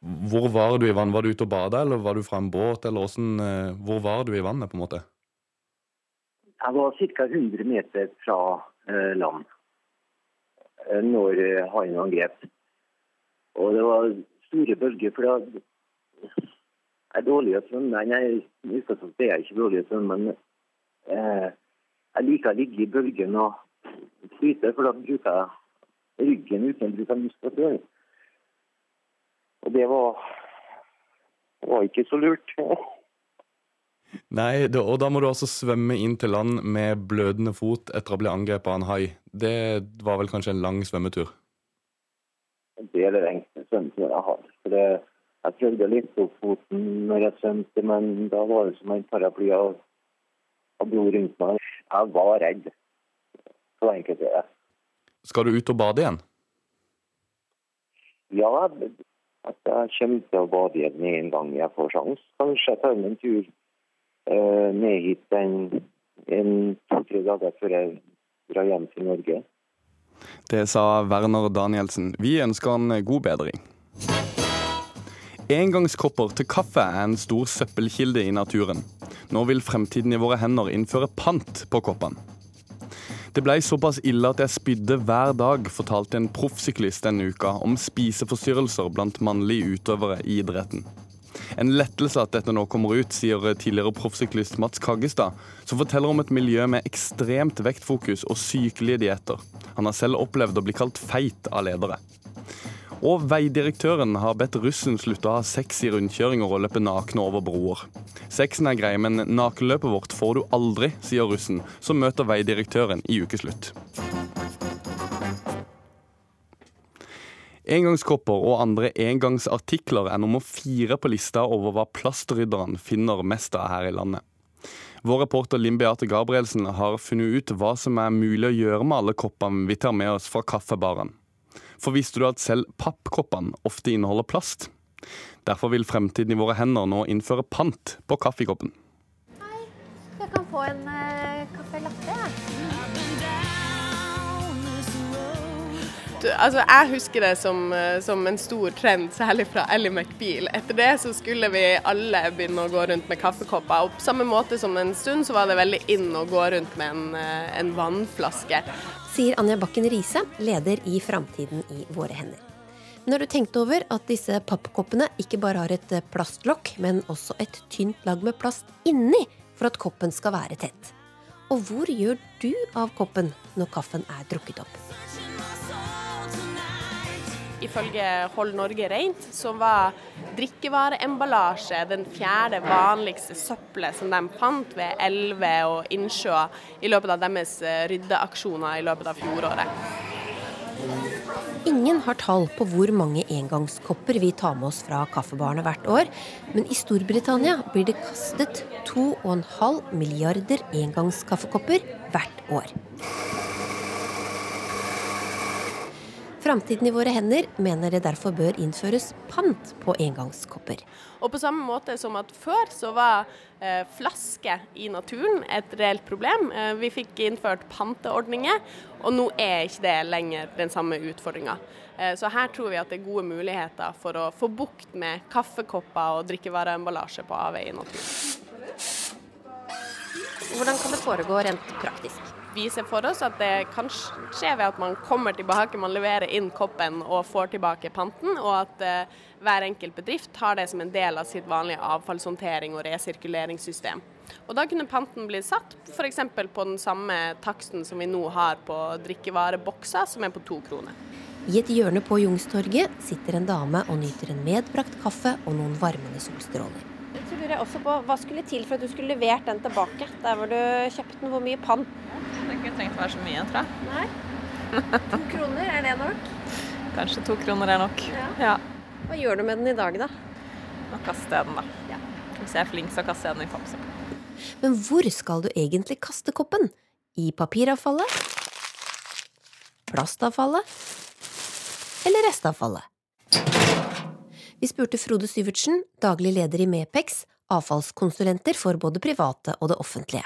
Hvor var du i vann? Var du ute og bada, eller var du fra en båt? eller hvordan, eh, Hvor var du i vannet, på en måte? Jeg var ca. 100 meter fra eh, land eh, når haien angrep. Og det var store bølger. for det jeg er dårlig å svømme. Nei, i utgangspunktet er jeg ikke dårlig å svømme, men jeg liker å ligge i bølgen og flyte, for da bruker jeg ryggen uten bruk av muskulatur. Og det var, var ikke så lurt. Nei, og da må du altså svømme inn til land med blødende fot etter å bli angrepet av en hai. Det var vel kanskje en lang svømmetur? Det er det lengste svømmeturen jeg har. For det jeg prøvde litt opp foten når jeg svømte, men da var det som en paraply av, av blod rundt meg. Jeg var redd. Så enkelt er det. Skal du ut og bade igjen? Ja, at jeg kommer til å bade igjen en gang jeg får sjanse. Kanskje jeg tar meg en tur eh, ned hit en, en to-tre dager før jeg drar hjem til Norge. Det sa Werner Danielsen. Vi ønsker han god bedring. Engangskopper til kaffe er en stor søppelkilde i naturen. Nå vil fremtiden i våre hender innføre pant på koppene. Det ble såpass ille at jeg spydde hver dag, fortalte en proffsyklist denne uka om spiseforstyrrelser blant mannlige utøvere i idretten. En lettelse at dette nå kommer ut, sier tidligere proffsyklist Mats Kaggestad, som forteller om et miljø med ekstremt vektfokus og sykelige dietter. Han har selv opplevd å bli kalt feit av ledere. Og veidirektøren har bedt russen slutte å ha sex i rundkjøringer og løpe nakne over broer. Sexen er grei, men nakenløpet vårt får du aldri, sier russen, som møter veidirektøren i ukeslutt. Engangskopper og andre engangsartikler er nummer fire på lista over hva plastrydderne finner mest av her i landet. Vår reporter Linn Beate Gabrielsen har funnet ut hva som er mulig å gjøre med alle koppene vi tar med oss fra kaffebaren. For visste du at selv pappkoppene ofte inneholder plast? Derfor vil fremtiden i våre hender nå innføre pant på kaffekoppen. Hei, jeg kan få en altså, jeg husker det som, eh, som, en stor trend, særlig fra Ellie McBeal. Etter det så skulle vi alle begynne å gå rundt med kaffekopper. Og på samme måte som en stund så var det veldig inn å gå rundt med en, eh, en vannflaske sier Anja Bakken Riise, leder i Framtiden i våre hender. Har du tenkt over at disse pappkoppene ikke bare har et plastlokk, men også et tynt lag med plast inni for at koppen skal være tett? Og hvor gjør du av koppen når kaffen er drukket opp? Ifølge Hold Norge Rent, som var drikkevareemballasje den fjerde vanligste søppelet som de fant ved elver og innsjøer i løpet av deres eh, ryddeaksjoner i løpet av fjoråret. Ingen har tall på hvor mange engangskopper vi tar med oss fra kaffebarene hvert år, men i Storbritannia blir det kastet 2,5 milliarder engangskaffekopper hvert år. Framtiden i våre hender mener det derfor bør innføres pant på engangskopper. Og på samme måte som at før så var eh, flaske i naturen et reelt problem. Eh, vi fikk innført panteordninger, og nå er ikke det lenger den samme utfordringa. Eh, så her tror vi at det er gode muligheter for å få bukt med kaffekopper og drikkevareemballasje på avveie i naturen. Hvordan kan det foregå rent praktisk? Vi ser for oss at det kan skje ved at man kommer tilbake, man leverer inn koppen og får tilbake panten, og at uh, hver enkelt bedrift har det som en del av sitt vanlige avfallshåndtering og resirkuleringssystem. Og Da kunne panten bli satt f.eks. på den samme taksten som vi nå har på drikkevarebokser, som er på to kroner. I et hjørne på Jungstorget sitter en dame og nyter en medbrakt kaffe og noen varmende solstråler. Så lurer jeg også på, Hva skulle til for at du skulle levert den tilbake der hvor du kjøpte den? Hvor mye pann? Ikke trengt å være så mye, tror jeg. Nei? To kroner, er det nok? Kanskje to kroner er nok. Ja. ja. Hva gjør du med den i dag, da? Nå kaster jeg den, da. Ja. Hvis jeg er flink, så kaster jeg den i pappersøppel. Men hvor skal du egentlig kaste koppen? I papiravfallet? Plastavfallet? Eller restavfallet? Vi spurte Frode Syvertsen, daglig leder i Mepex, avfallskonsulenter for både private og det offentlige.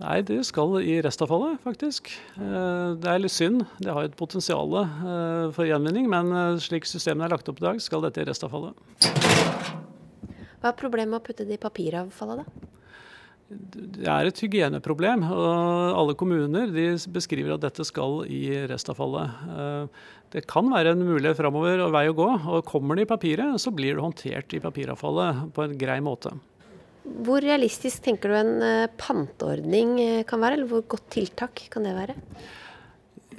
Nei, det skal i restavfallet, faktisk. Eh, det er litt synd. Det har et potensial eh, for gjenvinning, men eh, slik systemet er lagt opp i dag, skal dette i restavfallet. Hva er problemet med å putte det i papiravfallet, da? Det er et hygieneproblem. og Alle kommuner beskriver at dette skal i restavfallet. Det kan være en mulighet framover og vei å gå. og Kommer det i papiret, så blir det håndtert i papiravfallet på en grei måte. Hvor realistisk tenker du en eh, panteordning eh, kan være, eller hvor godt tiltak kan det være?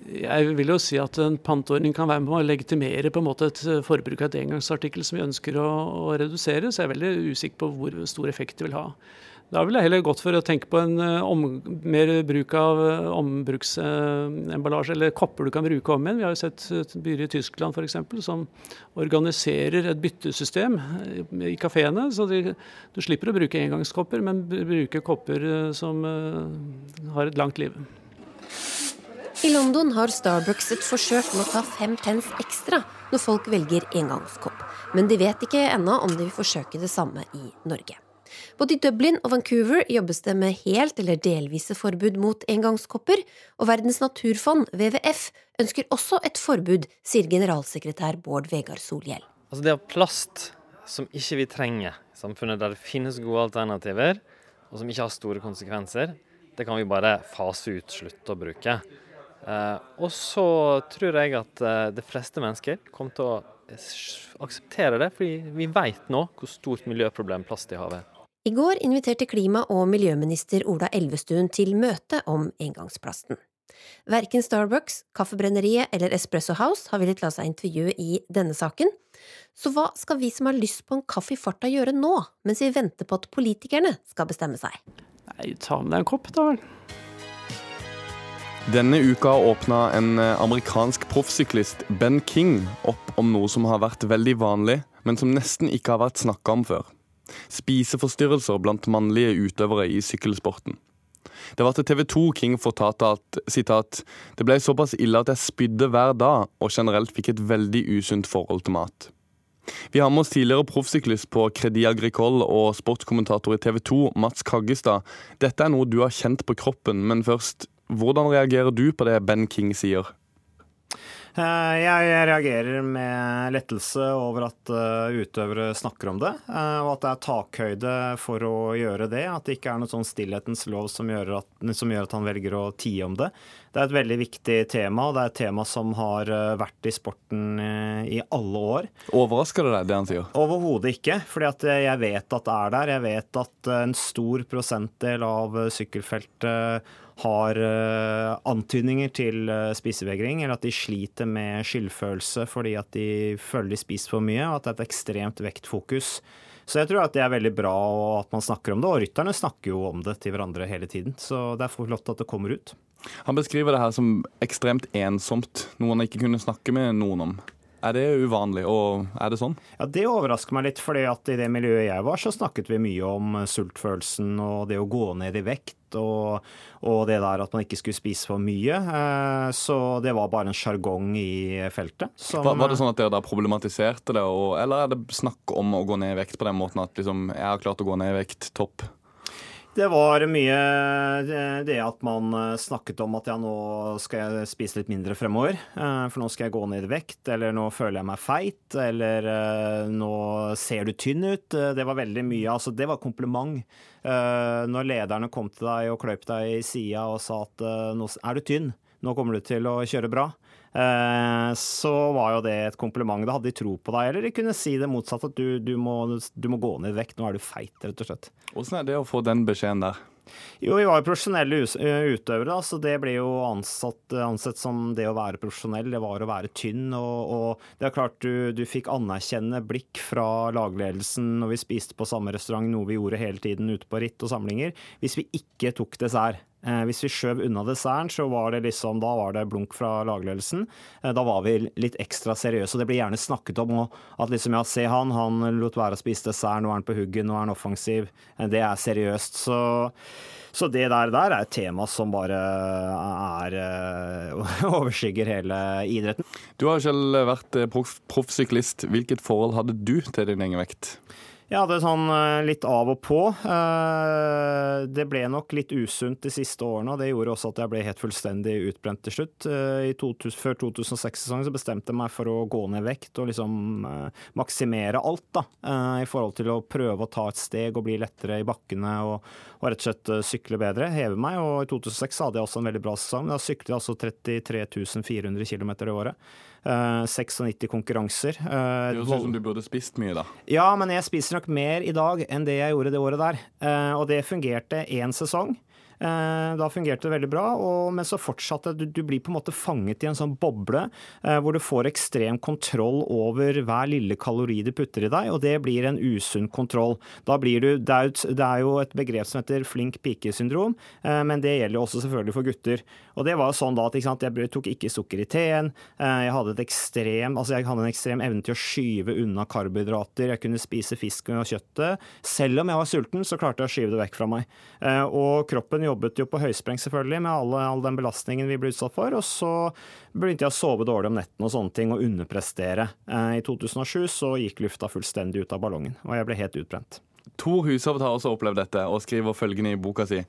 Jeg vil jo si at en panteordning kan være med å legitimere på en måte et eh, forbruk av et engangsartikkel som vi ønsker å, å redusere, så jeg er veldig usikker på hvor stor effekt det vil ha. Da ville jeg heller gått for å tenke på en eh, om, mer bruk av eh, ombruksemballasje, eller kopper du kan bruke om igjen. Vi har jo sett byer i Tyskland f.eks. som organiserer et byttesystem eh, i kafeene. Så de, du slipper å bruke engangskopper, men bruke kopper som har et langt liv. I London har Starbucks et forsøk med å ta fem pence ekstra når folk velger engangskopp. Men de vet ikke ennå om de vil forsøke det samme i Norge. Både i Dublin og Vancouver jobbes det med helt eller delvise forbud mot engangskopper, og Verdens naturfond, WWF, ønsker også et forbud, sier generalsekretær Bård Vegar Solhjell. Altså det er plast som ikke vi trenger i samfunnet, der det finnes gode alternativer, og som ikke har store konsekvenser, det kan vi bare fase ut, slutte å bruke. Eh, og så tror jeg at eh, de fleste mennesker kommer til å akseptere det, fordi vi vet nå hvor stort miljøproblem plast i havet er. I går inviterte klima- og miljøminister Ola Elvestuen til møte om engangsplasten. Verken Starbucks, Kaffebrenneriet eller Espresso House har villet la seg intervjue i denne saken. Så hva skal vi som har lyst på en kaffe i farta gjøre nå, mens vi venter på at politikerne skal bestemme seg? Nei, ta med deg en kopp, da vel. Denne uka åpna en eh, amerikansk proffsyklist, Ben King, opp om noe som har vært veldig vanlig, men som nesten ikke har vært snakka om før spiseforstyrrelser blant mannlige utøvere i sykkelsporten. Det var til TV 2 King fortalte at citat, det ble såpass ille at jeg spydde hver dag og generelt fikk et veldig usunt forhold til mat. Vi har med oss tidligere proffsyklist på Credit Agricol og sportskommentator i TV 2, Mats Kaggestad. Dette er noe du har kjent på kroppen, men først, hvordan reagerer du på det Ben King sier? Eh, jeg reagerer med lettelse over at eh, utøvere snakker om det, eh, og at det er takhøyde for å gjøre det. At det ikke er noe sånn stillhetens lov som gjør, at, som gjør at han velger å tie om det. Det er et veldig viktig tema, og det er et tema som har vært i sporten i alle år. Overrasker det deg, det han sier? Overhodet ikke, fordi jeg vet at det er der. Jeg vet at en stor prosentdel av sykkelfeltet har uh, antydninger til uh, spisevegring, eller at de sliter med skyldfølelse fordi at de føler de spiser for mye, og at det er et ekstremt vektfokus. Så jeg tror at det er veldig bra at man snakker om det, og rytterne snakker jo om det til hverandre hele tiden. Så det er flott at det kommer ut. Han beskriver det her som ekstremt ensomt, noe han ikke kunne snakke med noen om. Er det uvanlig, og er det sånn? Ja, Det overrasker meg litt, fordi at i det miljøet jeg var, så snakket vi mye om sultfølelsen og det å gå ned i vekt. Og, og det der at man ikke skulle spise for mye. Eh, så det var bare en sjargong i feltet. Som, var, var, det sånn at dere da problematiserte det, og, eller er det snakk om å gå ned i vekt på den måten at liksom, jeg har klart å gå ned i vekt, topp? Det var mye det at man eh, snakket om at ja, nå skal jeg spise litt mindre fremover. Eh, for nå skal jeg gå ned i vekt, eller nå føler jeg meg feit, eller eh, nå ser du tynn ut. Det var veldig mye. Altså, det var kompliment. Når lederne kom til deg og kløp deg i sida og sa at nå er du tynn, nå kommer du til å kjøre bra. Eh, så var jo det et kompliment. Da hadde de tro på deg. Eller de kunne si det motsatte, at du, du, må, du må, gå ned i vekt. Nå er du feit, rett og slett. Hvordan er det å få den beskjeden der? Jo, vi var jo profesjonelle utøvere, utøvere, så det ble jo ansatt, ansett som det å være profesjonell. Det var å være tynn. Og, og det er klart du, du fikk anerkjennende blikk fra lagledelsen når vi spiste på samme restaurant, noe vi gjorde hele tiden ute på ritt og samlinger, hvis vi ikke tok dessert. Eh, hvis vi skjøv unna desserten, så var det liksom, da var det blunk fra lagledelsen. Eh, da var vi litt ekstra seriøse, og det blir gjerne snakket om at liksom, ja, se han, han lot være å spise dessert, nå er han på hugget, nå er han offensiv. Eh, det er seriøst. Så, så det der, der, er et tema som bare er overskygger hele idretten. Du har selv vært proffsyklist. Hvilket forhold hadde du til din egen vekt? Jeg hadde sånn eh, litt av og på. Eh, det ble nok litt usunt de siste årene, og det gjorde også at jeg ble helt fullstendig utbrent til slutt. 2000, før 2006-sesongen så bestemte jeg meg for å gå ned vekt og liksom maksimere alt, da. I forhold til å prøve å ta et steg og bli lettere i bakkene og, og rett og slett sykle bedre, heve meg. Og i 2006 hadde jeg også en veldig bra sesong. Da syklet jeg altså 33 400 km i året. 96 eh, konkurranser. Eh, det høres ut som du burde spist mye, da. Ja, men jeg spiser nok mer i dag enn det jeg gjorde det året der. Eh, og det fungerte én sesong. Eh, da fungerte det veldig bra, og, men så fortsatte du, du blir på en måte fanget i en sånn boble eh, hvor du får ekstrem kontroll over hver lille kalori du putter i deg, og det blir en usunn kontroll. Da blir du, det, er, det er jo et begrep som heter flink pike-syndrom, eh, men det gjelder også selvfølgelig for gutter. Og det var sånn da at sant, jeg tok ikke sukker i teen, jeg hadde, ekstrem, altså jeg hadde en ekstrem evne til å skyve unna karbohydrater, jeg kunne spise fisk og kjøttet. Selv om jeg var sulten, så klarte jeg å skyve det vekk fra meg. Og kroppen jobbet jo på høyspreng selvfølgelig med alle, all den belastningen vi ble utsatt for. Og så begynte jeg å sove dårlig om netten og sånne ting, og underprestere. Eh, I 2007 så gikk lufta fullstendig ut av ballongen, og jeg ble helt utbrent. Tor Hushovd har også opplevd dette, og skriver følgende i boka si.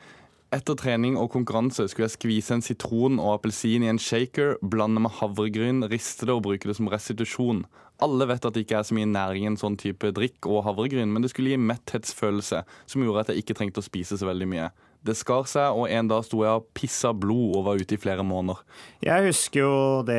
Etter trening og konkurranse skulle jeg skvise en sitron og appelsin i en shaker, blande med havregryn, riste det og bruke det som restitusjon. Alle vet at det ikke er så mye næring i en sånn type drikk og havregryn, men det skulle gi metthetsfølelse, som gjorde at jeg ikke trengte å spise så veldig mye. Det skar seg, og en dag sto jeg og pissa blod og var ute i flere måneder. Jeg husker jo det,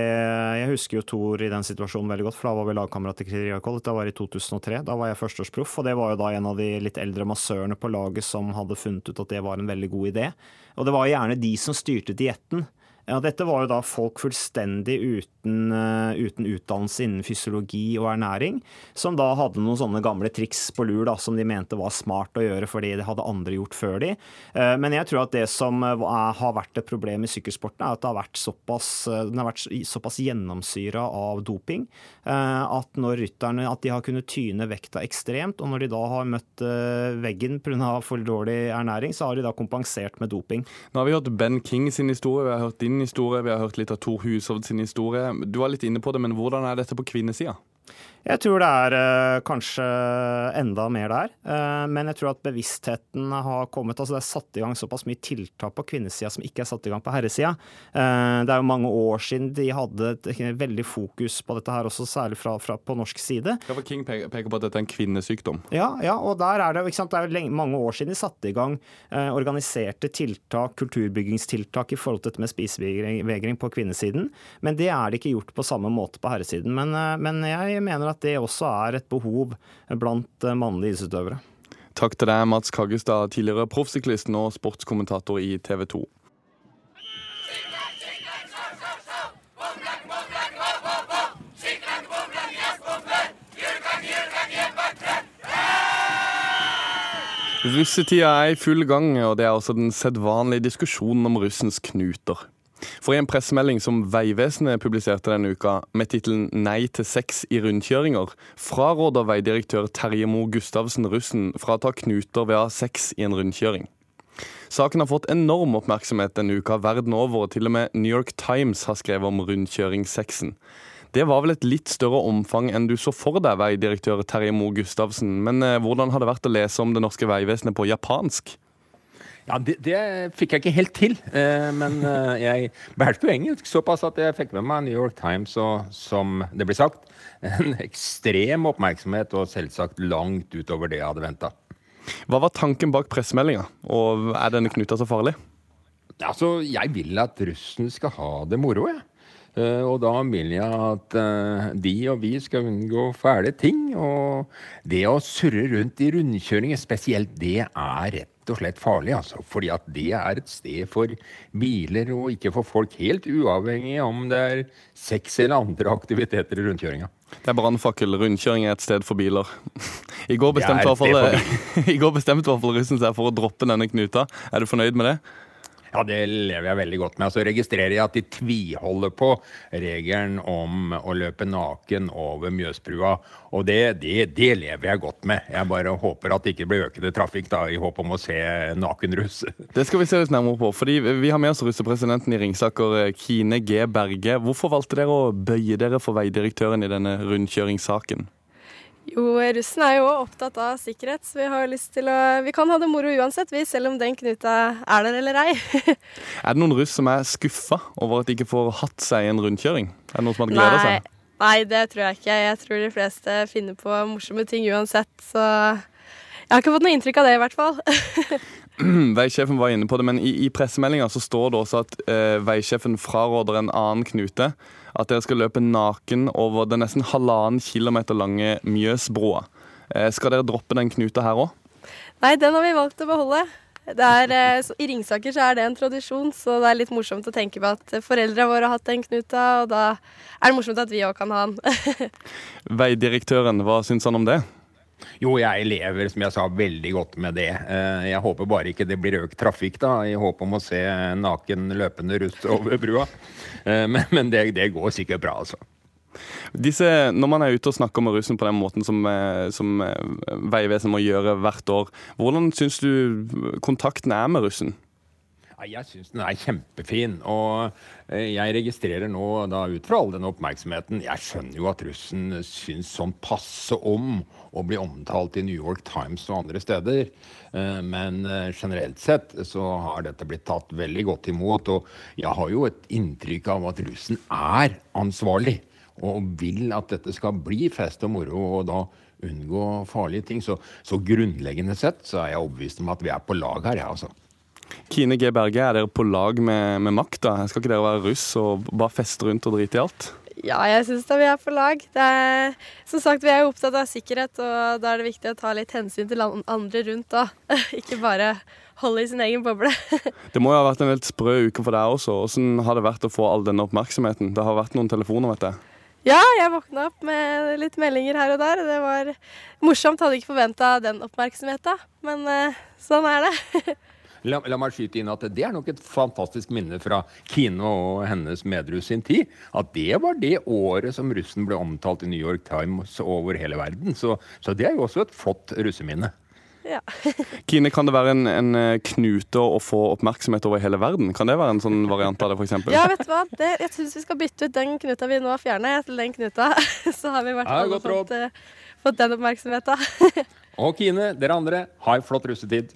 jeg husker jo Tor i den situasjonen veldig godt, for da var vi lagkamerat i Kriakoll. Det var i 2003. Da var jeg førsteårsproff, og det var jo da en av de litt eldre massørene på laget som hadde funnet ut at det var en veldig god idé. Og det var gjerne de som styrte dietten. Ja, dette var jo da folk fullstendig uten, uh, uten, utdannelse innen fysiologi og ernæring, som da hadde noen sånne gamle triks på lur da, som de mente var smart å gjøre fordi det hadde andre gjort før de. Uh, men jeg tror at det som uh, har vært et problem i sykkelsporten, er at det har vært såpass, den har vært såpass gjennomsyra av doping at når rytterne at de har kunnet tyne vekta ekstremt, og når de da har møtt veggen pga. for dårlig ernæring, så har de da kompensert med doping. Nå har vi hørt Ben King sin historie, vi har hørt din din historie, vi har hørt litt av Tor Hushovd sin historie. Du var litt inne på det, men hvordan er dette på kvinnesida? Jeg tror det er uh, kanskje enda mer der. Uh, men jeg tror at bevisstheten har kommet. altså Det er satt i gang såpass mye tiltak på kvinnesida som ikke er satt i gang på herresida. Uh, det er jo mange år siden de hadde et, et veldig fokus på dette her også, særlig fra, fra på norsk side. Ja, for King peker, peker på at dette er en kvinnesykdom. Ja, ja og der er det, ikke sant? det er jo lenge, mange år siden de satte i gang organiserte tiltak, kulturbyggingstiltak i forhold til dette med spisevegring på kvinnesiden. Men det er det ikke gjort på samme måte på herresiden. Men, men jeg mener at at det også er et behov blant mannlige idrettsutøvere. Takk til deg, Mats Kaggestad, tidligere proffsyklist og sportskommentator i TV 2. Russetida er i full gang, og det er også den sedvanlige diskusjonen om russens knuter. For i en pressemelding som Vegvesenet publiserte denne uka med tittelen 'Nei til sex i rundkjøringer', fraråder veidirektør Terje Moe Gustavsen russen fra å ta knuter ved å ha sex i en rundkjøring. Saken har fått enorm oppmerksomhet denne uka verden over, og til og med New York Times har skrevet om rundkjøringssexen. Det var vel et litt større omfang enn du så for deg, veidirektør Terje Moe Gustavsen. Men eh, hvordan har det vært å lese om det norske veivesenet på japansk? Ja, det, det, fikk jeg ikke helt til. Eh, men eh, jeg behersker jo engelsk såpass at jeg fikk med meg New York Times og, som det blir sagt, en ekstrem oppmerksomhet og selvsagt langt utover det jeg hadde venta. Hva var tanken bak pressemeldinga, og er denne knuta så farlig? Altså, Jeg vil at russen skal ha det moro, jeg. Uh, og da vil jeg at uh, de og vi skal unngå fæle ting. Og det å surre rundt i rundkjøringer spesielt, det er rett og slett farlig. Altså, fordi at det er et sted for biler, og ikke for folk. Helt uavhengig om det er sex eller andre aktiviteter i rundkjøringa. Det er brannfakkel. Rundkjøring er et sted for biler. I går bestemte i hvert fall russen seg for å droppe denne knuta. Er du fornøyd med det? Ja, det lever jeg veldig godt med. Så registrerer jeg at de tviholder på regelen om å løpe naken over Mjøsbrua. Og det, det, det, lever jeg godt med. Jeg bare håper at det ikke blir økende trafikk da, i håp om å se nakenruss. Det skal vi se litt nærmere på. fordi Vi har med oss russepresidenten i Ringsaker, Kine G. Berge. Hvorfor valgte dere å bøye dere for veidirektøren i denne rundkjøringssaken? Jo, russen er jo opptatt av sikkerhet, så vi har lyst til å Vi kan ha det moro uansett, vi, selv om den knuta er der eller ei. er det noen russ som er skuffa over at de ikke får hatt seg en rundkjøring? Er det noen som har gleda seg? Nei, det tror jeg ikke. Jeg tror de fleste finner på morsomme ting uansett, så jeg har ikke fått noe inntrykk av det, i hvert fall. Veisjefen var inne på det, men i, i pressemeldinga så står det også at eh, veisjefen fraråder en annen knute at dere skal løpe naken over den nesten halvannen kilometer lange Mjøsbroa. Eh, skal dere droppe den knuta her òg? Nei, den har vi valgt å beholde. Er, eh, I Ringsaker så er det en tradisjon, så det er litt morsomt å tenke på at foreldra våre har hatt den knuta, og da er det morsomt at vi òg kan ha den. Veidirektøren, hva syns han om det? Jo, jeg lever som jeg sa, veldig godt med det. Eh, jeg håper bare ikke det blir økt trafikk, da, i håp om å se naken løpende russ over brua. Eh, men, men det, det, går sikkert bra, altså. Disse, når man er ute og snakker med russen på den måten som, eh, som Vegvesenet må gjøre hvert år, hvordan syns du kontakten er med russen? Jeg syns den er kjempefin. Og eh, jeg registrerer nå, da ut fra all den oppmerksomheten Jeg skjønner jo at russen syns sånn passe om å bli omtalt i New York Times og andre steder. Eh, men eh, generelt sett så har dette blitt tatt veldig godt imot. Og jeg har jo et inntrykk av at russen er ansvarlig og vil at dette skal bli fest og moro. og da unngå farlige ting. Så, så grunnleggende sett så er jeg overbevist om at vi er på lag her, ja, altså. Kine G. Berge, er dere på lag med, med makta? Skal ikke dere være russ og bare feste rundt og drite i alt? Ja, jeg syns da vi er på lag. Er, som sagt, vi er jo opptatt av sikkerhet, og da er det viktig å ta litt hensyn til andre rundt da. ikke bare holde i sin egen boble. det må jo ha vært en helt sprø uke for deg også. Hvordan har det vært å få all denne oppmerksomheten? Det har vært noen telefoner, vet jeg. Ja, jeg våkna opp med litt meldinger her og der. Det var morsomt. Hadde ikke forventa den oppmerksomheten, men uh, sånn er det. La, la, meg skyte inn at det er nok et fantastisk minne fra Kine og hennes medruss sin tid. At det var det året som russen ble omtalt i New York Times over hele verden. Så, så det er jo også et flott russeminne. Ja. Kine, kan det være en, en, eh, knute å få oppmerksomhet over hele verden? Kan det være en sånn variant av det, f.eks.? Ja, vet du hva. Det, jeg syns vi skal bytte ut den knuta vi nå har fjerna, til den knuta. Så har vi i hvert fall fått, uh, fått den oppmerksomheten. og Kine, dere andre, ha en flott russetid.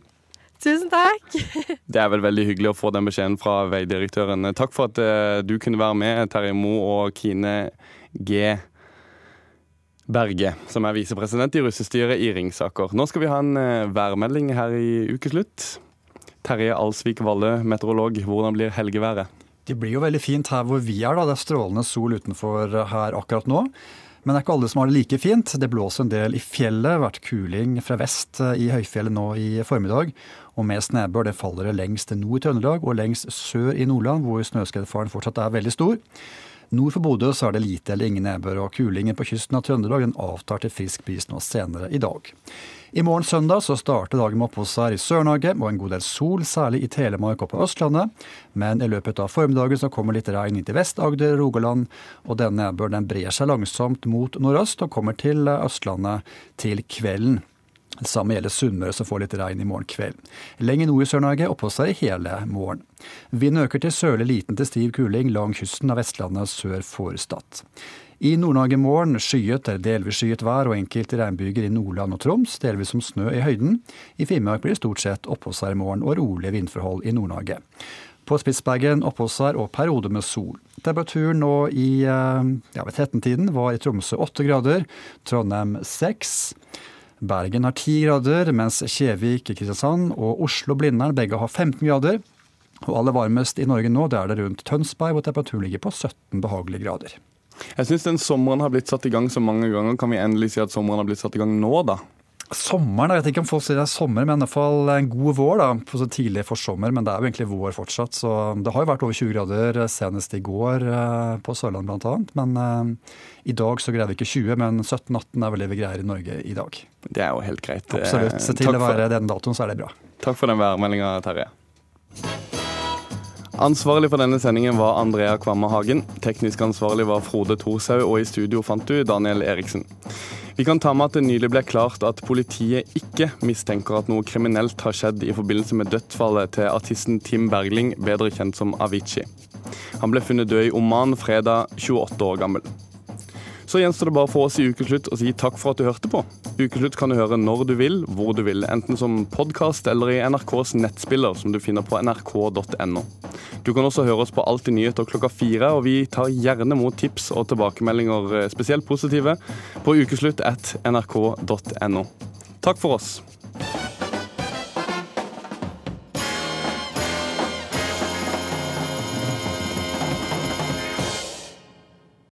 Tusen takk. Det er vel veldig hyggelig å få den beskjeden fra veidirektøren. Takk for at uh, du kunne være med, Terje Moe og Kine G. Berge, som er visepresident i russestyret i Ringsaker. Nå skal vi ha en uh, værmelding her i ukeslutt. Terje Alsvik Valle, meteorolog, hvordan blir helgeværet? Det blir jo veldig fint her hvor vi er. da. Det er strålende sol utenfor her akkurat nå. Men det er ikke alle som har det like fint. Det blåser en del i fjellet. Vært kuling fra vest i høyfjellet nå i formiddag. Og mest nedbør det faller det lengst nord i Trøndelag og lengst sør i Nordland, hvor snøskredfaren fortsatt er veldig stor. Nord for Bodø så er det lite eller ingen nedbør, og kulingen på kysten av Trøndelag den avtar til frisk bris nå senere i dag. I morgen søndag så starter dagen med oppholdsvær i Sør-Norge og en god del sol, særlig i Telemark og på Østlandet. Men i løpet av formiddagen så kommer litt regn inn til Vest-Agder, Rogaland, og denne nedbøren den brer seg langsomt mot nordøst og kommer til Østlandet til kvelden. Det samme gjelder Sunnmøre, som får litt regn i morgen kveld. Lenger nord i Sør-Norge oppholder seg hele morgen. Vinden øker til sørlig liten til stiv kuling lang kysten av Vestlandet sør for Stad. I Nord-Norge morgen skyet eller delvis skyet vær og enkelte regnbyger i Nordland og Troms, delvis som snø i høyden. I Finnmark blir det stort sett oppholdsvær i morgen og rolige vindforhold i Nord-Norge. På Spitsbergen oppholdsvær og perioder med sol. Temperaturen nå i eh, ja, ved 13-tiden var i Tromsø 8 grader, Trondheim 6. Bergen har 10 grader, mens Kjevik, Kristiansand og Oslo-Blindern begge har 15 grader. Og aller varmest i Norge nå, det er det rundt Tønsberg, hvor temperaturen ligger på 17 behagelige grader. Jeg syns den sommeren har blitt satt i gang så mange ganger. Kan vi endelig si at sommeren har blitt satt i gang nå, da? Sommeren, jeg vet ikke om folk sier det er sommer, men i hvert fall en god vår. da, på så tidlig for sommer, Men det er jo egentlig vår fortsatt. så Det har jo vært over 20 grader senest i går eh, på Sørlandet bl.a. Men eh, i dag så greier vi ikke 20, men 17-18 er vel det vi greier i Norge i dag. Det er jo helt greit. Absolutt. Se til å være den datoen, så er det bra. Takk for den værmeldinga, Terje. Ansvarlig for denne sendingen var Andrea Kvamme Hagen. Teknisk ansvarlig var Frode Thorshaug, og i studio fant du Daniel Eriksen. Vi kan ta med at det nylig ble klart at politiet ikke mistenker at noe kriminelt har skjedd i forbindelse med dødsfallet til artisten Tim Bergling, bedre kjent som Avicii. Han ble funnet død i Oman fredag, 28 år gammel. Så gjenstår det bare for oss i Ukeslutt å si takk for at du hørte på. Ukeslutt kan du høre når du vil, hvor du vil, enten som podkast eller i NRKs nettspiller, som du finner på nrk.no. Du kan også høre oss på Alltid nyheter klokka fire, og vi tar gjerne mot tips og tilbakemeldinger, eh, spesielt positive, på ukeslutt at nrk.no. Takk for oss.